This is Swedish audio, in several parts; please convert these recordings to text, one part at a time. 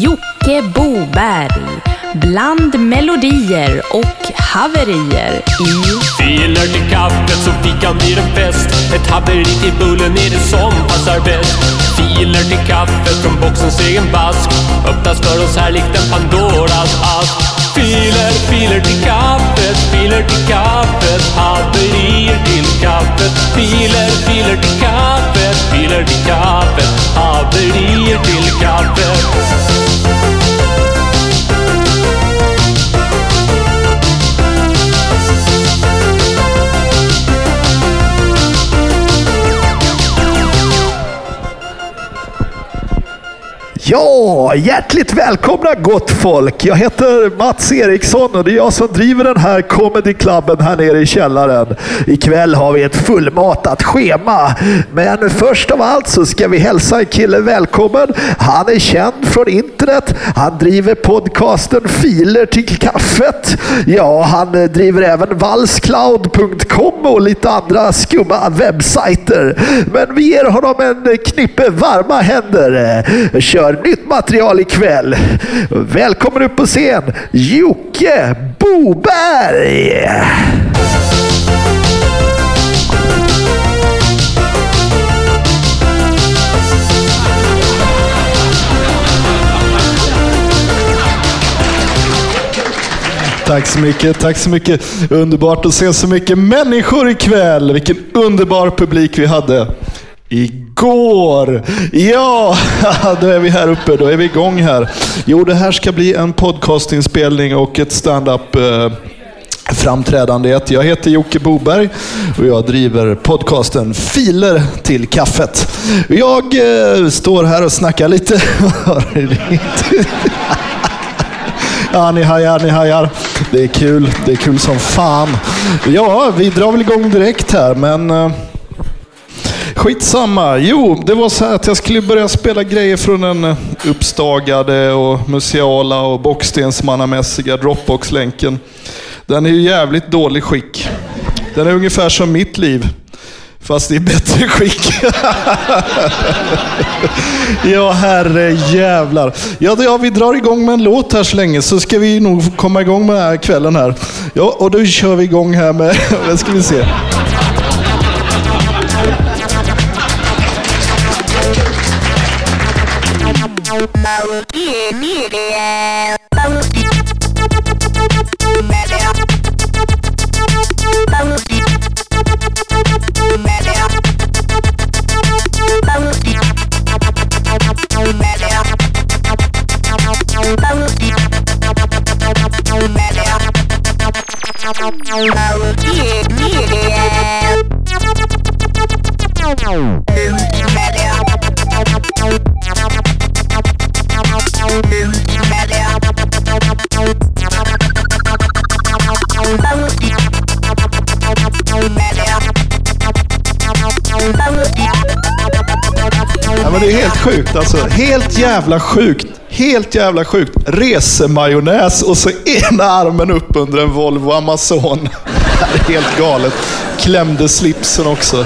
Jocke Boberg. Bland melodier och haverier i Filer till kaffet så fikan blir en fest. Ett haveri till bullen är det som passar bäst. Filer till kaffet från boxens egen vask Öppnas för oss här likt en Pandoras ask. Filer, filer till kaffet, filer till kaffet. Haverier till kaffet. Filer, filer till kaffet, filer till kaffet. Ja, hjärtligt välkomna gott folk. Jag heter Mats Eriksson och det är jag som driver den här comedy clubben här nere i källaren. Ikväll har vi ett fullmatat schema. Men först av allt så ska vi hälsa en kille välkommen. Han är känd från internet. Han driver podcasten Filer till kaffet. Ja, han driver även valscloud.com och lite andra skumma webbsajter. Men vi ger honom en knippe varma händer. Kör nytt material ikväll. Välkommen upp på scen, Jocke Boberg! Tack så mycket, tack så mycket. Underbart att se så mycket människor ikväll. Vilken underbar publik vi hade. Igår! Ja, då är vi här uppe. Då är vi igång här. Jo, det här ska bli en podcastinspelning och ett stand-up eh, framträdandet. Jag heter Jocke Boberg och jag driver podcasten Filer till kaffet. Jag eh, står här och snackar lite. Ja, ni hajar, ni hajar. Det är kul. Det är kul som fan. Ja, vi drar väl igång direkt här, men eh, Skitsamma. Jo, det var så här att jag skulle börja spela grejer från den eh, uppstagade och museala och bockstensmannamässiga Dropbox-länken. Den är ju jävligt dålig skick. Den är ungefär som mitt liv. Fast i bättre skick. ja, herre jävlar. Ja, ja, vi drar igång med en låt här så länge så ska vi nog komma igång med den här kvällen här. Ja, och då kör vi igång här med, vad ska vi se. 馬を見え見えであパウティメレアパウティメレアパウティメレアパウティメレア馬を見え見えで men det är helt sjukt alltså. Helt jävla sjukt. Helt jävla sjukt. Resemajonnäs och så ena armen upp under en Volvo Amazon. Det är helt galet. Klämde slipsen också.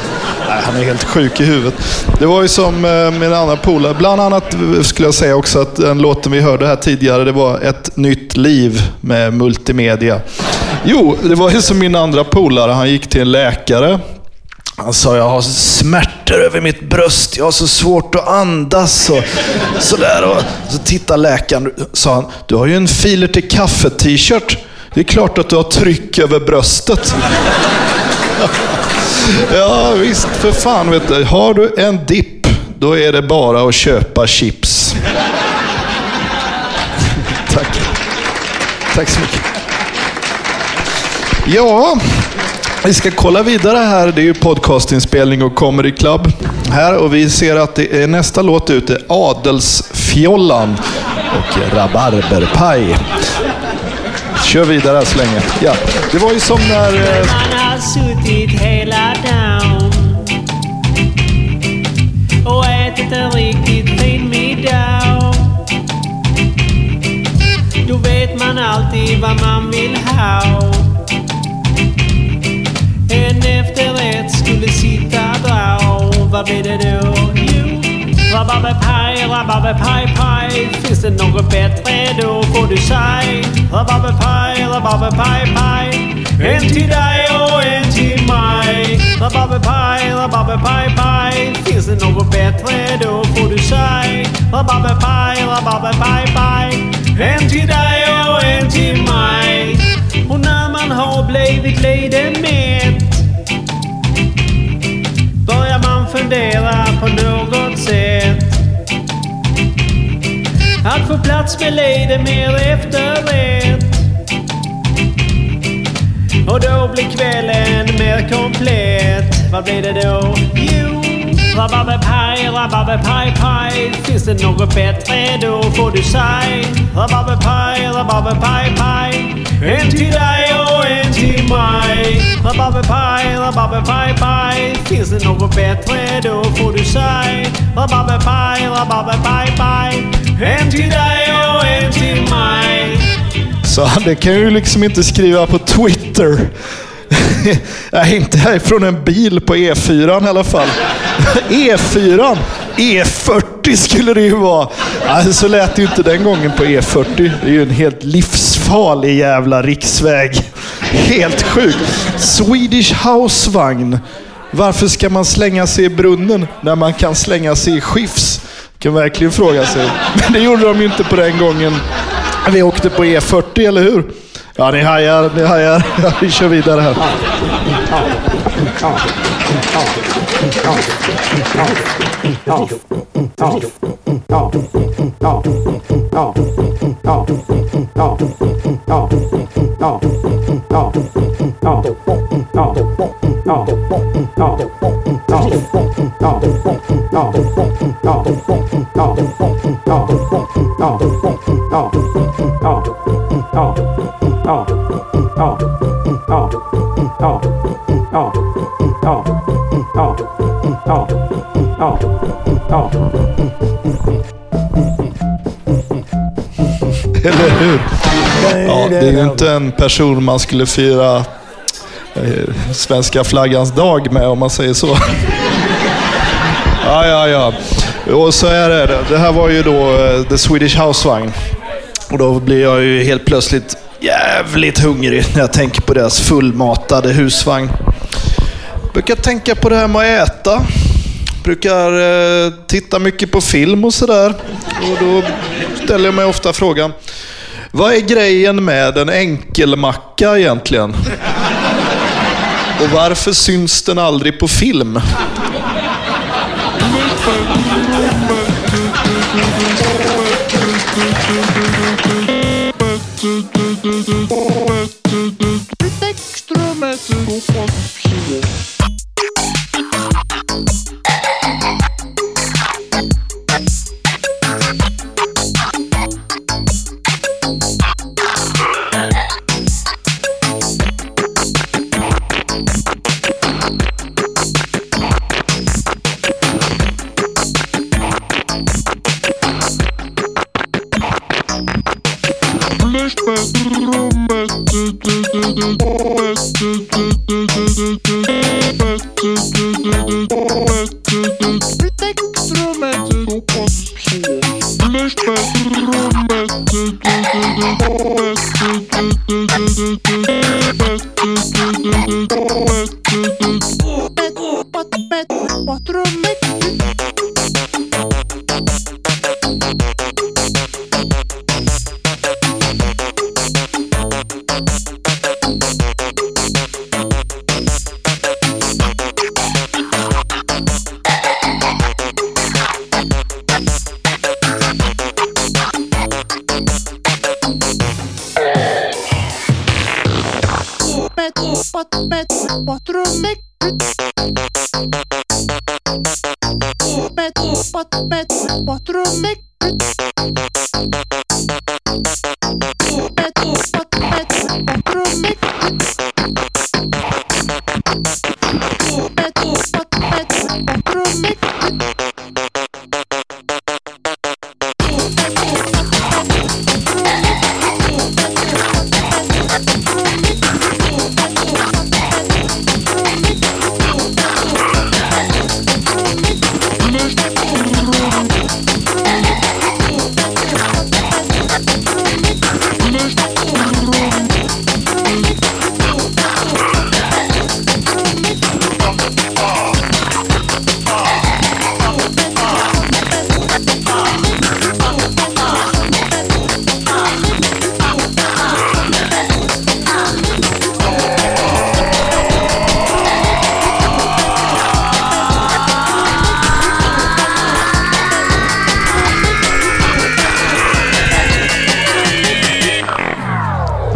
Nej, han är helt sjuk i huvudet. Det var ju som eh, min andra polare. Bland annat skulle jag säga också att den låten vi hörde här tidigare, det var Ett nytt liv med multimedia. Jo, det var ju som min andra polare. Han gick till en läkare han sa, jag har smärtor över mitt bröst, jag har så svårt att andas och sådär. Och så tittade läkaren sa han, du har ju en filer till kaffe-t-shirt. Det är klart att du har tryck över bröstet. ja, visst för fan. Vet du. Har du en dipp, då är det bara att köpa chips. Tack. Tack så mycket. Ja, vi ska kolla vidare här. Det är ju podcastinspelning och comedy club här och vi ser att det är nästa låt ute, Adelsfjollan och Rabarberpaj. Kör vidare så länge. Ja, det var ju som när... eh, Man har suttit hela dagen och ätit en riktigt fin middag. Då vet man alltid vad man vill ha. En efterrätt skulle sitta bra. Vad blir det då? Jo, Rababepaj, rababepaj, paj. Finns det något bättre då får du säg. Rababepaj, rababepaj, paj. En till dig och en till mig. Rababepaj, rababepaj, paj. Finns det något bättre då får du säg. Rababepaj, rababepaj, paj. En till dig Att få plats med lite mer efterrätt. Och då blir kvällen mer komplett. Vad blir det då? Jo, rabarberpaj, rababepaj, paj. Finns det något bättre då får du säg. Rabarberpaj, rababepaj, paj. En till dig och en till mig. Rabarberpaj, rababepaj, paj. Finns det något bättre då får du säg. Rabarberpaj, rababepaj, paj. En till dig och en till mig. Så det kan jag ju liksom inte skriva på Twitter. Nej, inte härifrån en bil på E4 i alla fall. E4? E40 e skulle det ju vara. Alltså, så lät det ju inte den gången på E40. Det är ju en helt livsfarlig jävla riksväg. Helt sjukt. Swedish Housevagn. Varför ska man slänga sig i brunnen när man kan slänga sig i skifs? Kan verkligen fråga sig. Men det gjorde de ju inte på den gången vi åkte på E40, eller hur? Ja, ni hajar, ni hajar. Ja, vi kör vidare här. Oh. Eller hur? Ja, det är ju inte en person man skulle fira eh, svenska flaggans dag med om man säger så. Ja, ja, ja. Och så är det. Det här var ju då eh, The Swedish Housevagn. Och då blir jag ju helt plötsligt jävligt hungrig när jag tänker på deras fullmatade husvagn. Brukar tänka på det här med att äta. Brukar eh, titta mycket på film och sådär. Och då ställer jag mig ofta frågan. Vad är grejen med en enkelmacka egentligen? Och varför syns den aldrig på film? Best, best, best, best, best cuatro me met pat met cuatro me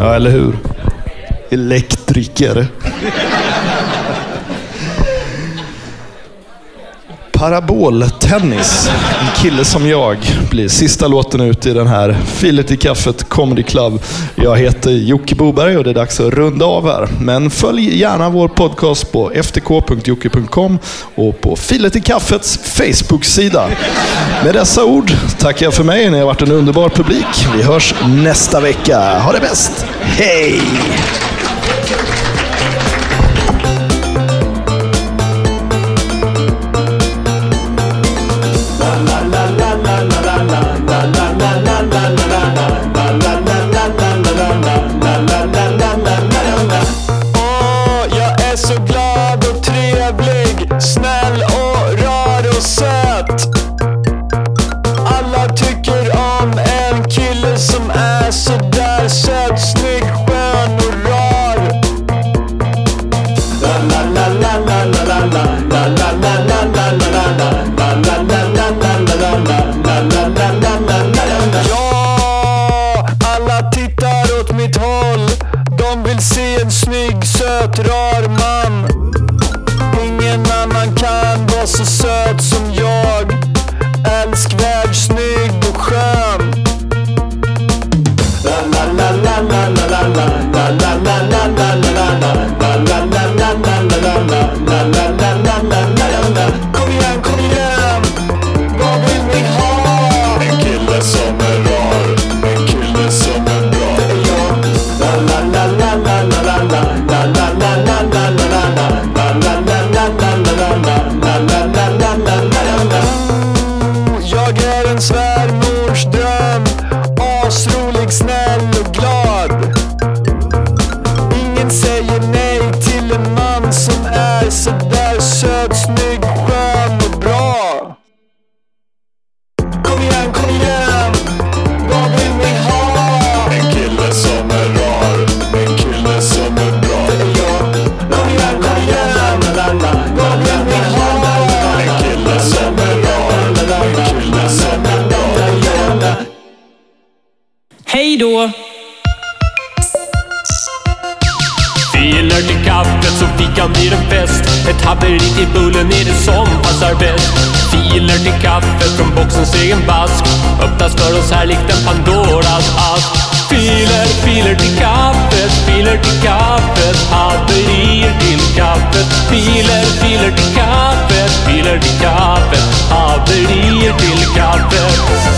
Ja, eller hur? Elektriker. Paraboltennis. En kille som jag blir sista låten ut i den här Filet i kaffet Comedy Club. Jag heter Jocke Boberg och det är dags att runda av här. Men följ gärna vår podcast på ftk.jocke.com och på Filet i kaffets Facebook-sida. Med dessa ord tackar jag för mig. Ni har varit en underbar publik. Vi hörs nästa vecka. Ha det bäst. Hej! Man. Ingen annan kan vara så söt som Filer till kaffet från boxens egen bask? Öppnas för oss här likt en Pandoras ask. Filer, filer till kaffet, filer till kaffet. Haverier till kaffet. Filer, filer till kaffet, filer till kaffet. Haverier till kaffet.